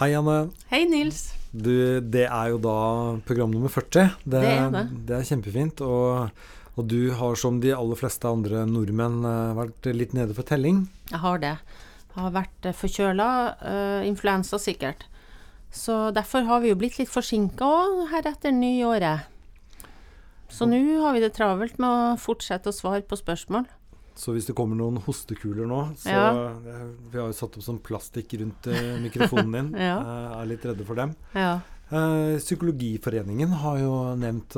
Hei, Anne. Hei, Nils. Du, det er jo da program nummer 40. Det, Det er det. det er kjempefint. Og, og du har, som de aller fleste andre nordmenn, eh, vært litt nede for telling. Jeg har det. Jeg har vært eh, forkjøla. Uh, influensa, sikkert. Så derfor har vi jo blitt litt forsinka òg her etter nyåret. Så nå har vi det travelt med å fortsette å svare på spørsmål. Så hvis det kommer noen hostekuler nå, så Ja. Vi har jo satt opp sånn plastikk rundt eh, mikrofonen din. Ja. Eh, er litt redde for dem. Ja. Eh, Psykologiforeningen har jo nevnt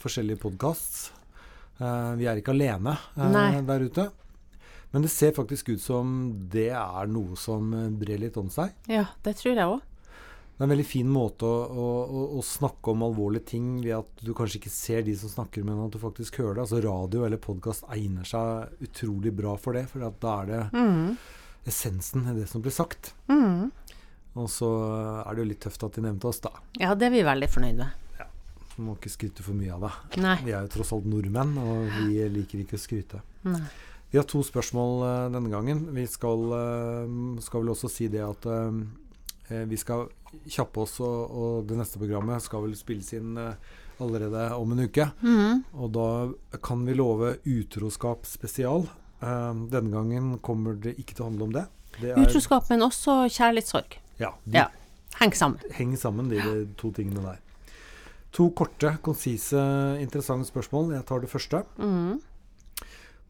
forskjellige podkasts. Eh, vi er ikke alene der ute. Men det ser faktisk ut som det er noe som brer litt om seg. ja, det tror jeg òg. Det er en veldig fin måte å, å, å, snakke om alvorlige ting ved at du kanskje ikke ser de som snakker, men at du faktisk hører det. Altså Radio eller podkast egner seg utrolig bra for det, for da er det Mm. essensen i det som blir sagt. Mm. Og så er det jo litt tøft at de nevnte oss, da. Ja, det er vi veldig fornøyd med. Du må ikke skryte for mye av det. Nei. Vi er jo tross alt nordmenn, og vi liker ikke å skryte. Nei. Vi har to spørsmål eh, denne gangen. Vi skal, eh, skal vel også si det at eh, vi skal kjappe oss, og, og det neste programmet skal vel spilles inn eh, allerede om en uke. Mm. Og da kan vi love utroskap spesial. Eh, denne gangen kommer det ikke til å handle om det. Det Utroskap, men også kjærlighetssorg. ja, de Ja. Heng sammen. Heng sammen, de, de to tingene der. To korte, konsise, interessante spørsmål. Jeg tar det første. Mm.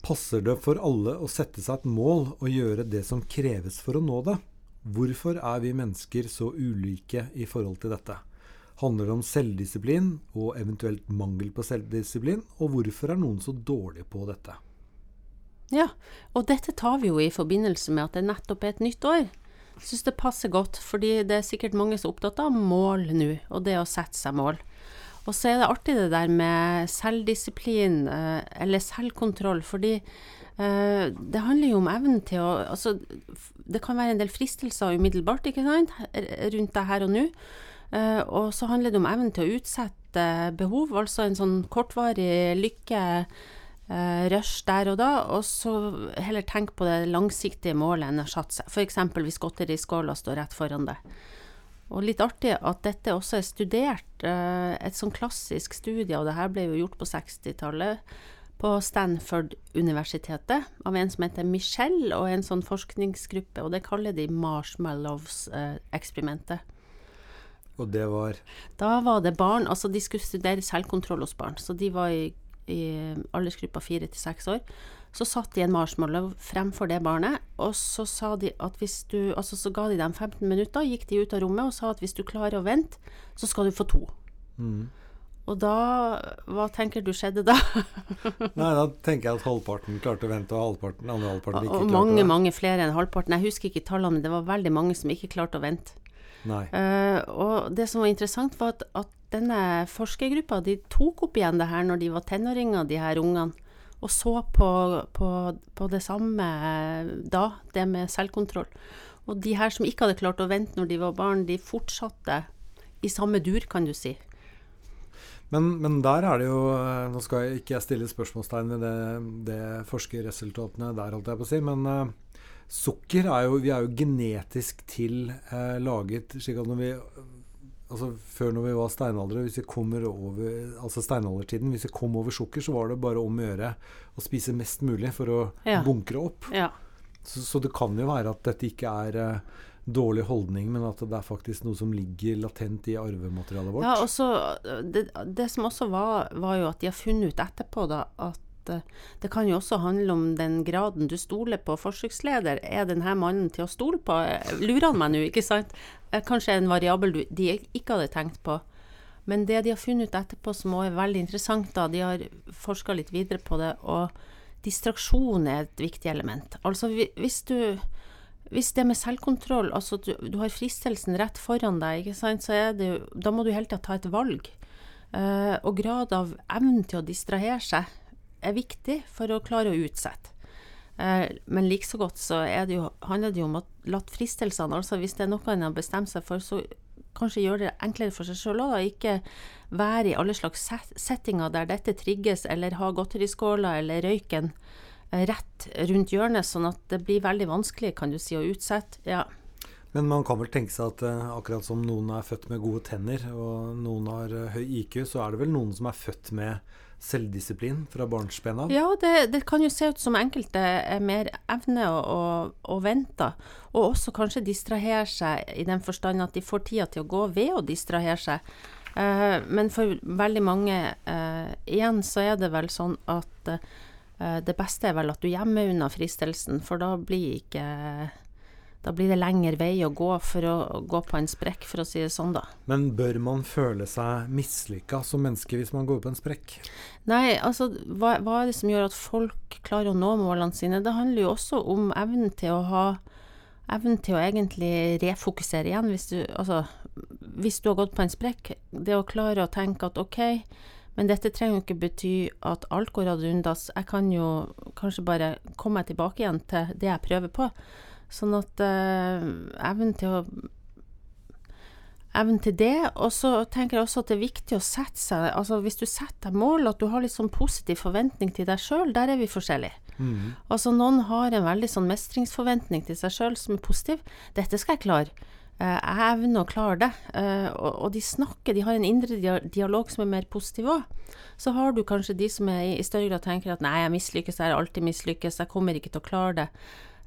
Passer det for alle å sette seg et mål og gjøre det som kreves for å nå det? Hvorfor er vi mennesker så ulike i forhold til dette? Handler det om selvdisiplin og eventuelt mangel på selvdisiplin? Og hvorfor er noen så dårlige på dette? Ja, og dette tar vi jo i forbindelse med at det nettopp er et nytt år. Jeg syns det passer godt, fordi det er sikkert mange som er opptatt av mål nå, og det å sette seg mål. Og så er det artig det der med selvdisiplin, eh, eller selvkontroll, fordi det handler jo om evnen til å Altså, det kan være en del fristelser umiddelbart, ikke sant, rundt det her og nå. Eh, og så handler det om evnen til å utsette behov, altså en sånn kortvarig lykke eh, rush der og da, og så heller tenk på det langsiktige målet enn å satt seg. F.eks. hvis godteriskåla står rett foran deg. Og litt artig at dette også er studert, eh, et sånn klassisk studie, og det her ble jo gjort på 60-tallet, på Stanford-universitetet, av en som heter Michelle, og en sånn forskningsgruppe, og det kaller de Marshmallows-eksperimentet. Og det var Da var det barn, altså de skulle studere selvkontroll hos barn, så de var i, i aldersgruppa fire til seks år. Så satt de en marshmallow fremfor det barnet, og så sa de at hvis du Altså så ga de dem 15 minutter, gikk de ut av rommet og sa at hvis du klarer å vente, så skal du få to. mm. Og da Hva tenker du skjedde da? Nei, da tenker jeg at halvparten klarte å vente, og halvparten, andre halvparten ikke Og klarte mange, det. mange flere enn halvparten. Jeg husker ikke tallene, men det var veldig mange som ikke klarte å vente. Nei. Uh, og det som var interessant, var at, at denne forskergruppa de tok opp igjen det her når de var tenåringer, de her ungene, og så på, på, på det samme eh, da, det med selvkontroll. Og de her som ikke hadde klart å vente når de var barn, de fortsatte i samme dur, kan du si. Men, men der er det jo eh, Nå skal jeg ikke stille spørsmålstegn ved det, det forskerresultatene der, holdt jeg på å si, men uh, sukker er jo Vi er jo genetisk til uh, laget slik at når vi Altså Før når vi var steinaldere, hvis vi kommer over Altså steinaldertiden, hvis vi kom over sukker, så var det bare om å gjøre å spise mest mulig for å Ja. bunkre opp. Ja. Så, så det kan jo være at dette ikke er eh, dårlig holdning, men at det er faktisk noe som ligger latent i arvematerialet vårt. Ja, og så det, det som også var, var jo at de har funnet ut etterpå da, at eh, det kan jo også handle om den graden du stoler på forsøksleder. Er denne mannen til å stole på? Eh, Lurer han meg nå, ikke sant? Eh, Kanskje en variabel du, de ikke hadde tenkt på. Men det de har funnet ut etterpå som også er veldig interessant, da, de har forska litt videre på det, og distraksjon er et viktig element. Altså hvis du hvis det med selvkontroll, altså du, du har fristelsen rett foran deg, ikke sant, så er det jo, da må du hele tida ta et valg. Eh, og grad av evnen til å distrahere seg er viktig for å klare å utsette. Eh, men like så godt så det jo, handler det jo om å la fristelsene, altså hvis det er noe en har bestemt seg for, så kanskje gjøre det enklere for seg sjøl òg, ikke være i alle slags settinger der dette trigges, eller ha godteriskåler eller røyken rett rundt hjørnet, sånn at det blir veldig vanskelig, kan du si, å utsette. Ja. Men man kan vel tenke seg at uh, akkurat som noen er født med gode tenner, og noen har uh, høy IQ, så er det vel noen som er født med selvdisiplin fra barnsben av? Ja, det, det, kan jo se ut som enkelte er mer evne å, å, å vente, og også kanskje distrahere seg i den forstand at de får tida til å gå ved å distrahere seg. Eh, men for veldig mange igjen så er det vel sånn at det beste er vel at du gjemmer unna fristelsen, for da blir ikke da blir det lengre vei å gå for å gå på en sprekk, for å si det sånn, da. Men bør man føle seg mislykka som menneske hvis man går på en sprekk? Nei, altså hva, hva, er det som gjør at folk klarer å nå målene sine? Det handler jo også om evnen til å ha Evnen til å egentlig refokusere igjen, hvis du Altså, hvis du har gått på en sprekk, det å klare å tenke at OK, men dette trenger jo ikke bety at alt går ad undas. Jeg kan jo kanskje bare komme meg tilbake igjen til det jeg prøver på. Sånn at uh, evnen til å Evnen til det. Og så tenker jeg også at det er viktig å sette seg Altså hvis du setter deg mål, at du har litt sånn positiv forventning til deg sjøl, der er vi forskjellige. Mm. Altså noen har en veldig sånn mestringsforventning til seg sjøl som er positiv. 'Dette skal jeg klare'. Uh, jeg evner å klare det. Uh, og, de snakker, de har en indre dialog som er mer positiv òg. Så har du kanskje de som er i, større grad tenker at 'nei, jeg mislykkes, jeg har alltid mislykkes, jeg kommer ikke til å klare det'.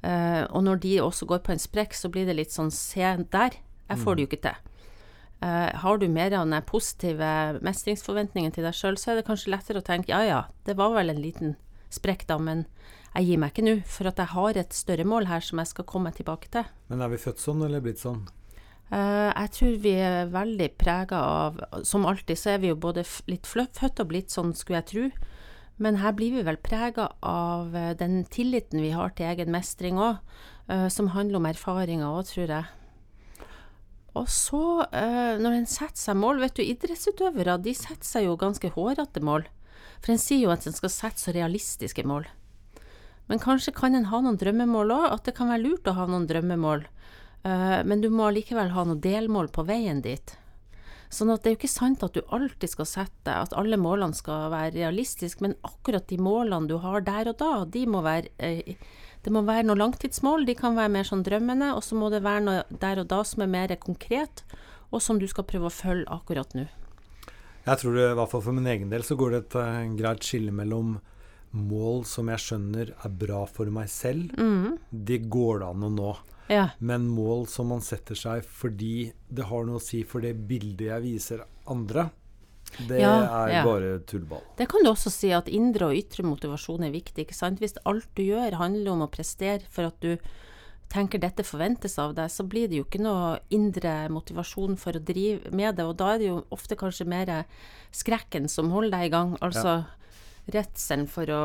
Uh, og når de også går på en sprekk, så blir det litt sånn Se der, jeg får det jo ikke til. Har du mer av den positive mestringsforventningen til deg sjøl, så er det kanskje lettere å tenke ja ja, det var vel en liten sprekk da, men jeg gir meg ikke nå, for at jeg har et større mål her som jeg skal komme tilbake til. Men er vi født sånn, eller blitt sånn? Uh, jeg tror vi er veldig prega av Som alltid så er vi jo både litt født og blitt sånn, skulle jeg tro. Men her blir vi vel prega av eh, den tilliten vi har til egen mestring òg, eh, som handler om erfaringer òg, tror jeg. Og så, når en setter seg mål Vet du, idrettsutøvere de setter seg jo ganske hårete mål. For en sier jo at en skal sette så realistiske mål. Men kanskje kan en ha noen drømmemål òg, at det kan være lurt å ha noen drømmemål. Uh, men du må likevel ha noen delmål på veien dit. Sånn at det er jo ikke sant at du alltid skal sette at alle målene skal være realistiske, men akkurat de målene du har der og da, de må være eh, det må være noen langtidsmål, de kan være mer sånn drømmende, og så må det være noe der og da som er mer konkret, og som du skal prøve å følge akkurat nå. Jeg tror det, i hvert fall for min egen del så går det et uh, greit skille mellom mål som jeg skjønner er bra for meg selv. Mm. De går det an å nå. Ja. Men mål som man setter seg fordi det har noe å si for det bildet jeg viser andre, det ja, er ja. bare tullball. Det kan du også si at indre og ytre motivasjon er viktig. ikke sant? Hvis alt du gjør handler om å prestere for at du tenker dette forventes av deg, så blir det jo ikke noe indre motivasjon for å drive med det. Og da er det jo ofte kanskje mer skrekken som holder deg i gang. Altså ja redselen for å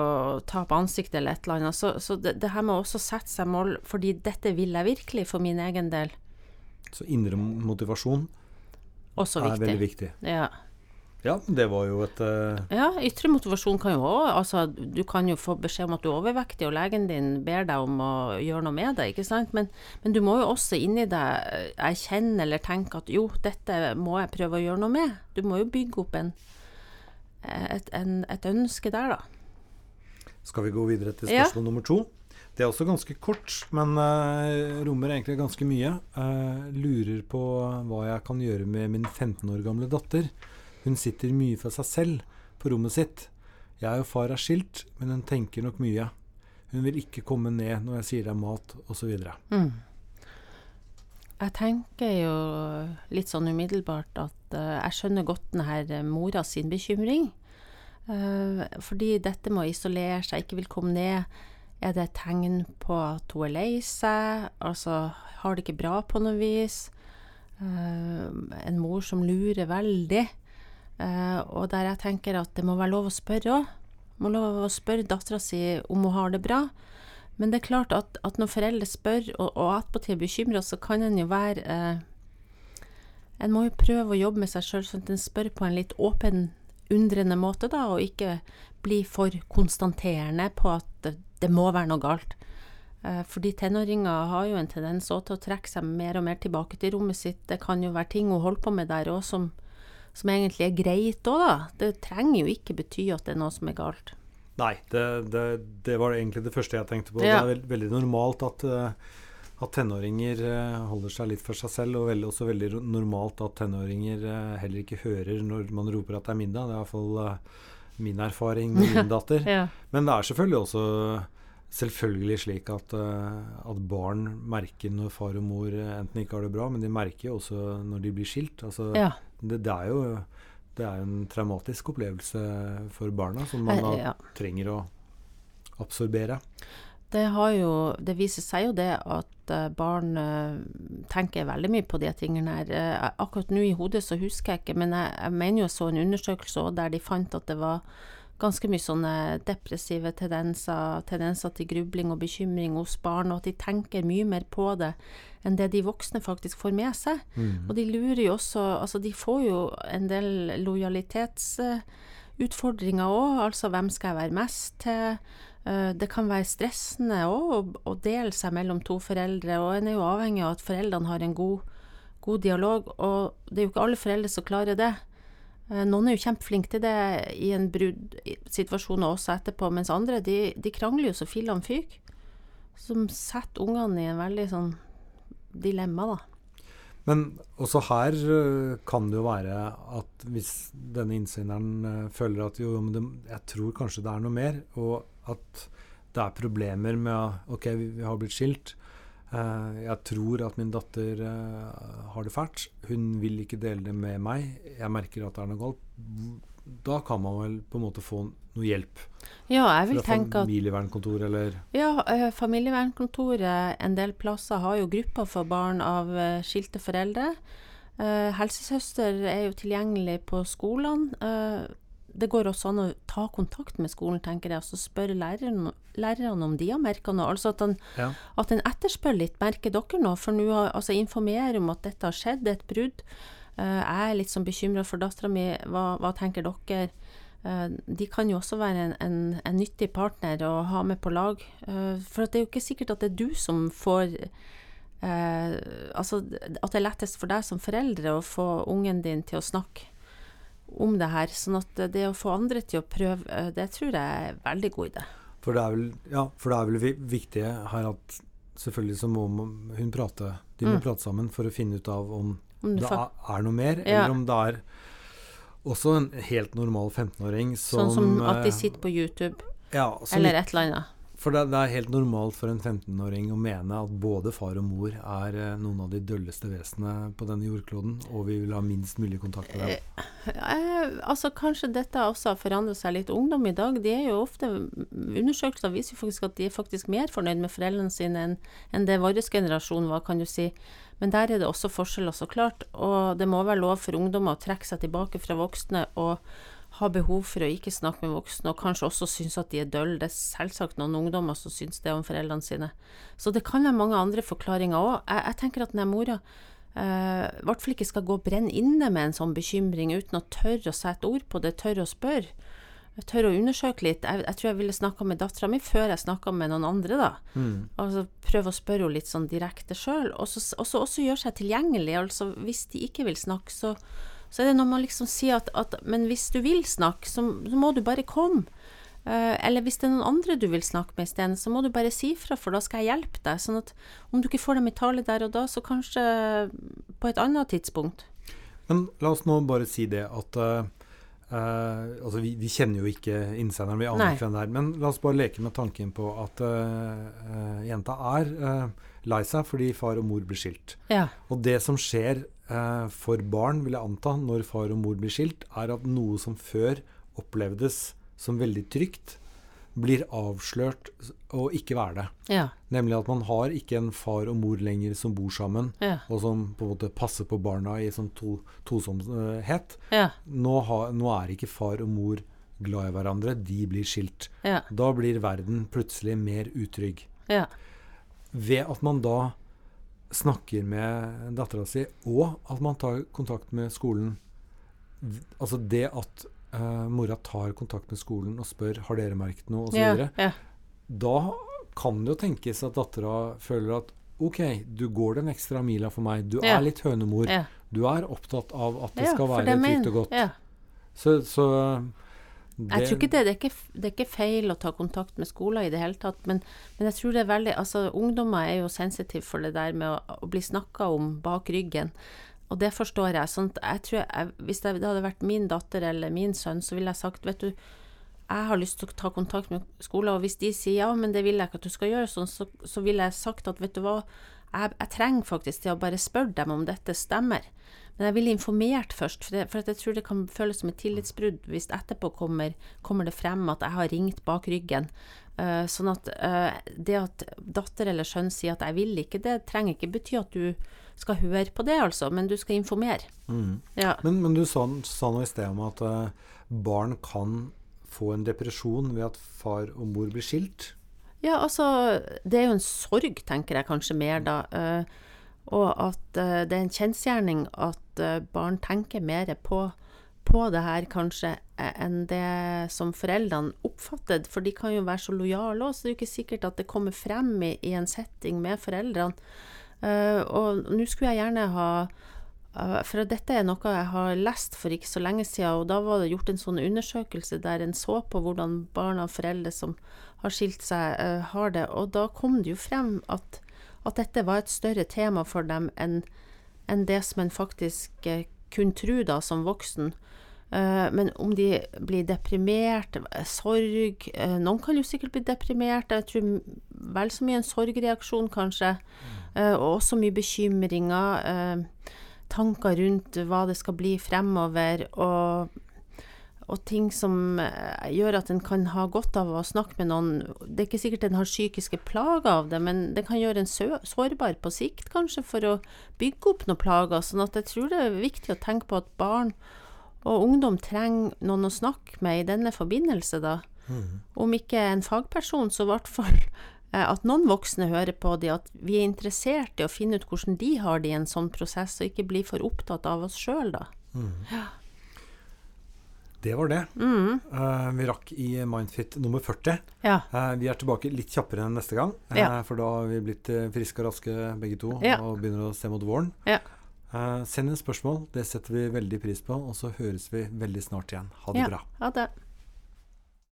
tape ansiktet eller et eller annet. Så, så det, det, her med også sette seg mål, fordi dette vil jeg virkelig for min egen del. Så indre motivasjon også er veldig viktig. Ja. Ja, det var jo et uh... Ja, ytre motivasjon kan jo òg Altså, du kan jo få beskjed om at du er overvektig, og legen din ber deg om å gjøre noe med det, ikke sant. Men, men du må jo også inni deg erkjenne eller tenke at jo, dette må jeg prøve å gjøre noe med. Du må jo bygge opp en et, en, et, ønske der, da. Skal vi gå videre til spørsmål ja. nummer to? Det er også ganske kort, men uh, rommer egentlig ganske mye. Uh, lurer på hva jeg kan gjøre med min 15 år gamle datter. Hun sitter mye for seg selv på rommet sitt. Jeg og far er skilt, men hun tenker nok mye. Hun vil ikke komme ned når jeg sier det er mat, osv. Mm. Jeg tenker jo litt sånn umiddelbart at uh, jeg skjønner godt denne mora sin bekymring. Uh, fordi dette med å isolere seg, ikke vil komme ned, er det et tegn på at hun er lei seg? Altså, har det ikke bra på noe vis? Uh, en mor som lurer veldig. og der jeg tenker at det må være lov å spørre òg. Må lov å spørre dattera si om hun har det bra. Men det er klart at, at når foreldre spør, og, og attpåtil er bekymra, så kan en jo være eh, En må jo prøve å jobbe med seg sjøl sånn at en spør på en litt åpen, undrende måte, da, og ikke bli for konstaterende på at det, må være noe galt. Eh, fordi tenåringer har jo en tendens til å trekke seg mer og mer tilbake til rommet sitt. Det kan jo være ting hun holder på med der òg som, som egentlig er greit òg, da. Det trenger jo ikke bety at det er noe som er galt. Nei, det, det, det, var egentlig det første jeg tenkte på. Ja. Det er veld, veldig normalt at, uh, at tenåringer eh, holder seg litt for seg selv, og veld, også veldig normalt at tenåringer eh, heller ikke hører når man roper at det er middag. Det er iallfall min erfaring med min datter. Ja. Men det er selvfølgelig også selvfølgelig slik at, eh, at barn merker når far og mor eh, enten ikke har det bra, men de merker jo også når de blir skilt. Altså, ja. det, det er jo det er en traumatisk opplevelse for barna som man da Eh, ja. trenger å absorbere. Det, har jo, det viser seg jo det at eh, barn eh, tenker veldig mye på de tingene her. Akkurat nå i hodet så husker jeg ikke, men jeg, jeg mener jo jeg så en undersøkelse også der de fant at det var ganske mye sånne depressive tendenser, tendenser til grubling og bekymring hos barn, og at de tenker mye mer på det enn det de voksne faktisk får med seg. Og de lurer jo også Altså, de får jo en del lojalitetsutfordringer òg, altså hvem skal jeg være mest til? Eh, Det kan være stressende òg å, å dele seg mellom to foreldre, og en er jo avhengig av at foreldrene har en god, god dialog, og det er jo ikke alle foreldre som klarer det. Eh, Noen er jo kjempeflinke til det i en bruddsituasjon og også etterpå, mens andre de, de krangler jo så fillene fyker. Som setter ungene i en veldig sånn dilemma, da. Men også her øh, kan det jo være at hvis denne innsenderen øh, føler at jo, men det, jeg tror kanskje det er noe mer, og at det er problemer med Ok, vi, vi har blitt skilt. Eh, jeg tror at min datter eh, har det fælt. Hun vil ikke dele det med meg. Jeg merker at det er noe galt. Da kan man vel på en måte få noe hjelp Ja, jeg vil fra tenke at familievernkontor eller Ja, eh, familievernkontoret en del plasser har jo grupper for barn av eh, skilte foreldre. Eh, helsesøster er jo tilgjengelig på skolene. Eh, det går også an å ta kontakt med skolen, tenker jeg, og så spørre læreren, lærerne om de har merka noe. Altså at en, Ja. at en etterspør litt. Merker dere noe? For nå har- altså informere om at dette har skjedd, det er et brudd. Eh, jeg er litt sånn bekymra for dattera mi. Hva, hva tenker dere? Eh, de kan jo også være en, en, en nyttig partner å ha med på lag. Eh, for det er jo ikke sikkert at det er du som får eh, Altså at det er lettest for deg som foreldre å få ungen din til å snakke om det her. Sånn at det å få andre til å prøve, det tror jeg er en veldig god idé. For det er vel, ja, for det er vel vi- viktig her at selvfølgelig så må hun prate, de må Mm. prate sammen for å finne ut av om Om det er, noe mer, Ja. eller om det er også en helt normal 15-åring som sånn som at de eh, sitter på YouTube, ja, eller et eller annet. For det, det er helt normalt for en 15-åring å mene at både far og mor er eh, noen av de dølleste vesenene på denne jordkloden, og vi vil ha minst mulig kontakt med dem. Eh, altså Kanskje dette også har forandret seg litt. Ungdom i dag, de er jo ofte Undersøkelser viser jo faktisk at de er faktisk mer fornøyd med foreldrene sine enn enn det vår generasjon var, kan du si. Men der er det også forskjeller, så klart. Og det må være lov for ungdommer å trekke seg tilbake fra voksne og ha behov for å ikke snakke med voksne, og kanskje også synes at de er dølle. Det er selvsagt noen ungdommer som syns det om foreldrene sine. Så det kan være mange andre forklaringer òg. Jeg, jeg tenker at den mora eh, i hvert fall ikke skal gå og brenne inne med en sånn bekymring uten å tørre å sette ord på det, tørre å spørre. Tørre å undersøke litt. Jeg, jeg tror jeg ville snakka med dattera mi før jeg snakka med noen andre, da. Mm. Altså prøve å spørre henne litt sånn direkte sjøl. Og så også, også gjøre seg tilgjengelig. Altså hvis de ikke vil snakke, så, så er det når man liksom sier at, at Men hvis du vil snakke, så, så må du bare komme. Uh, eller hvis det er noen andre du vil snakke med isteden, så må du bare si fra, for da skal jeg hjelpe deg. Sånn at om du ikke får dem i tale der og da, så kanskje på et annet tidspunkt. Men la oss nå bare si det at uh, uh, altså vi, vi kjenner jo ikke innsenderen, vi aner Nei. ikke hvem det er. Men la oss bare leke med tanken på at jenta er lei seg fordi far og mor blir skilt. Ja. Og det som skjer for barn, vil jeg anta, når far og mor blir skilt, er at noe som før opplevdes som veldig trygt, blir avslørt og ikke være det. Ja. Nemlig at man har ikke en far og mor lenger som bor sammen, Ja. og som på en måte passer på barna i sånn to, tosomhet. Ja. Nå, ha, nå er ikke far og mor glad i hverandre, de blir skilt. Ja. Da blir verden plutselig mer utrygg. Ja. Ved at man da snakker med dattera si, og at man tar kontakt med skolen Altså det at uh, mora tar kontakt med skolen og spør har dere merket noe, osv. Ja. Ja. Da kan det jo tenkes at dattera føler at OK, du går den ekstra mila for meg. Du Ja. er litt hønemor. Du er opptatt av at det skal være det trygt og godt. Ja. Så, Jeg tror ikke det, det er ikke, det er ikke feil å ta kontakt med skoler i det hele tatt, men, men jeg tror det er veldig Altså, ungdommer er jo sensitive for det der med å, å bli snakka om bak ryggen. Og det forstår jeg. Sånn jeg tror jeg, hvis det hadde vært min datter eller min sønn, så ville jeg sagt, vet du, jeg har lyst til å ta kontakt med skolen, og hvis de sier ja, men det vil jeg ikke at du skal gjøre sånn, så, så ville jeg sagt at vet du hva, jeg, jeg trenger faktisk til å bare spørre dem om dette stemmer. Men jeg ville informert først, for, det, for jeg tror det kan føles som et tillitsbrudd hvis etterpå kommer, kommer det frem at jeg har ringt bak ryggen. Uh, sånn at uh, det at datter eller sønn sier at 'jeg vil ikke', det trenger ikke bety at du skal høre på det, altså, men du skal informere. Mm. Ja. Men, men, du sa, sa noe i sted om at uh, barn kan få en depresjon ved at far og mor blir skilt. Ja, altså Det er jo en sorg, tenker jeg kanskje mer da. Uh, og at uh, det er en kjensgjerning at uh, barn tenker mer på, på det her kanskje enn det som foreldrene oppfatter. For de kan jo være så lojale òg, så det er jo ikke sikkert at det kommer frem i, i en setting med foreldrene. Og nå skulle jeg gjerne ha for dette er noe jeg har lest for ikke så lenge siden, og da var det gjort en sånn undersøkelse der en så på hvordan barn av foreldre som har skilt seg, har det. Og da kom det jo frem at at dette var et større tema for dem enn en det som en faktisk eh, kunne tro da som voksen. Men om de blir deprimert, eh, sorg Noen kan jo sikkert bli deprimert. Jeg tror vel så mye en sorgreaksjon, kanskje. Uh, og også mye bekymringer. Tanker rundt hva det skal bli fremover. Og og ting som eh, gjør at en kan ha godt av å snakke med noen. Det er ikke sikkert en har psykiske plager av det, men det kan gjøre en sårbar på sikt, kanskje, for å bygge opp noen plager. sånn at jeg tror det er viktig å tenke på at barn og ungdom trenger noen å snakke med i denne forbindelse, da. Mm. Om ikke en fagperson, så i hvert fall at noen voksne hører på de, at vi er interessert i å finne ut hvordan de har det i en sånn prosess, og ikke bli for opptatt av oss sjøl, da. Mm. Ja. Det var det. Mm. Uh, vi rakk i Mindfit nummer 40. Ja. Uh, vi er tilbake litt kjappere enn neste gang, uh, ja. for da har vi blitt friske og raske begge to ja. og begynner å se mot våren. send inn spørsmål, det setter vi veldig pris på. Og så høres vi veldig snart igjen. Ha det bra. Ha det.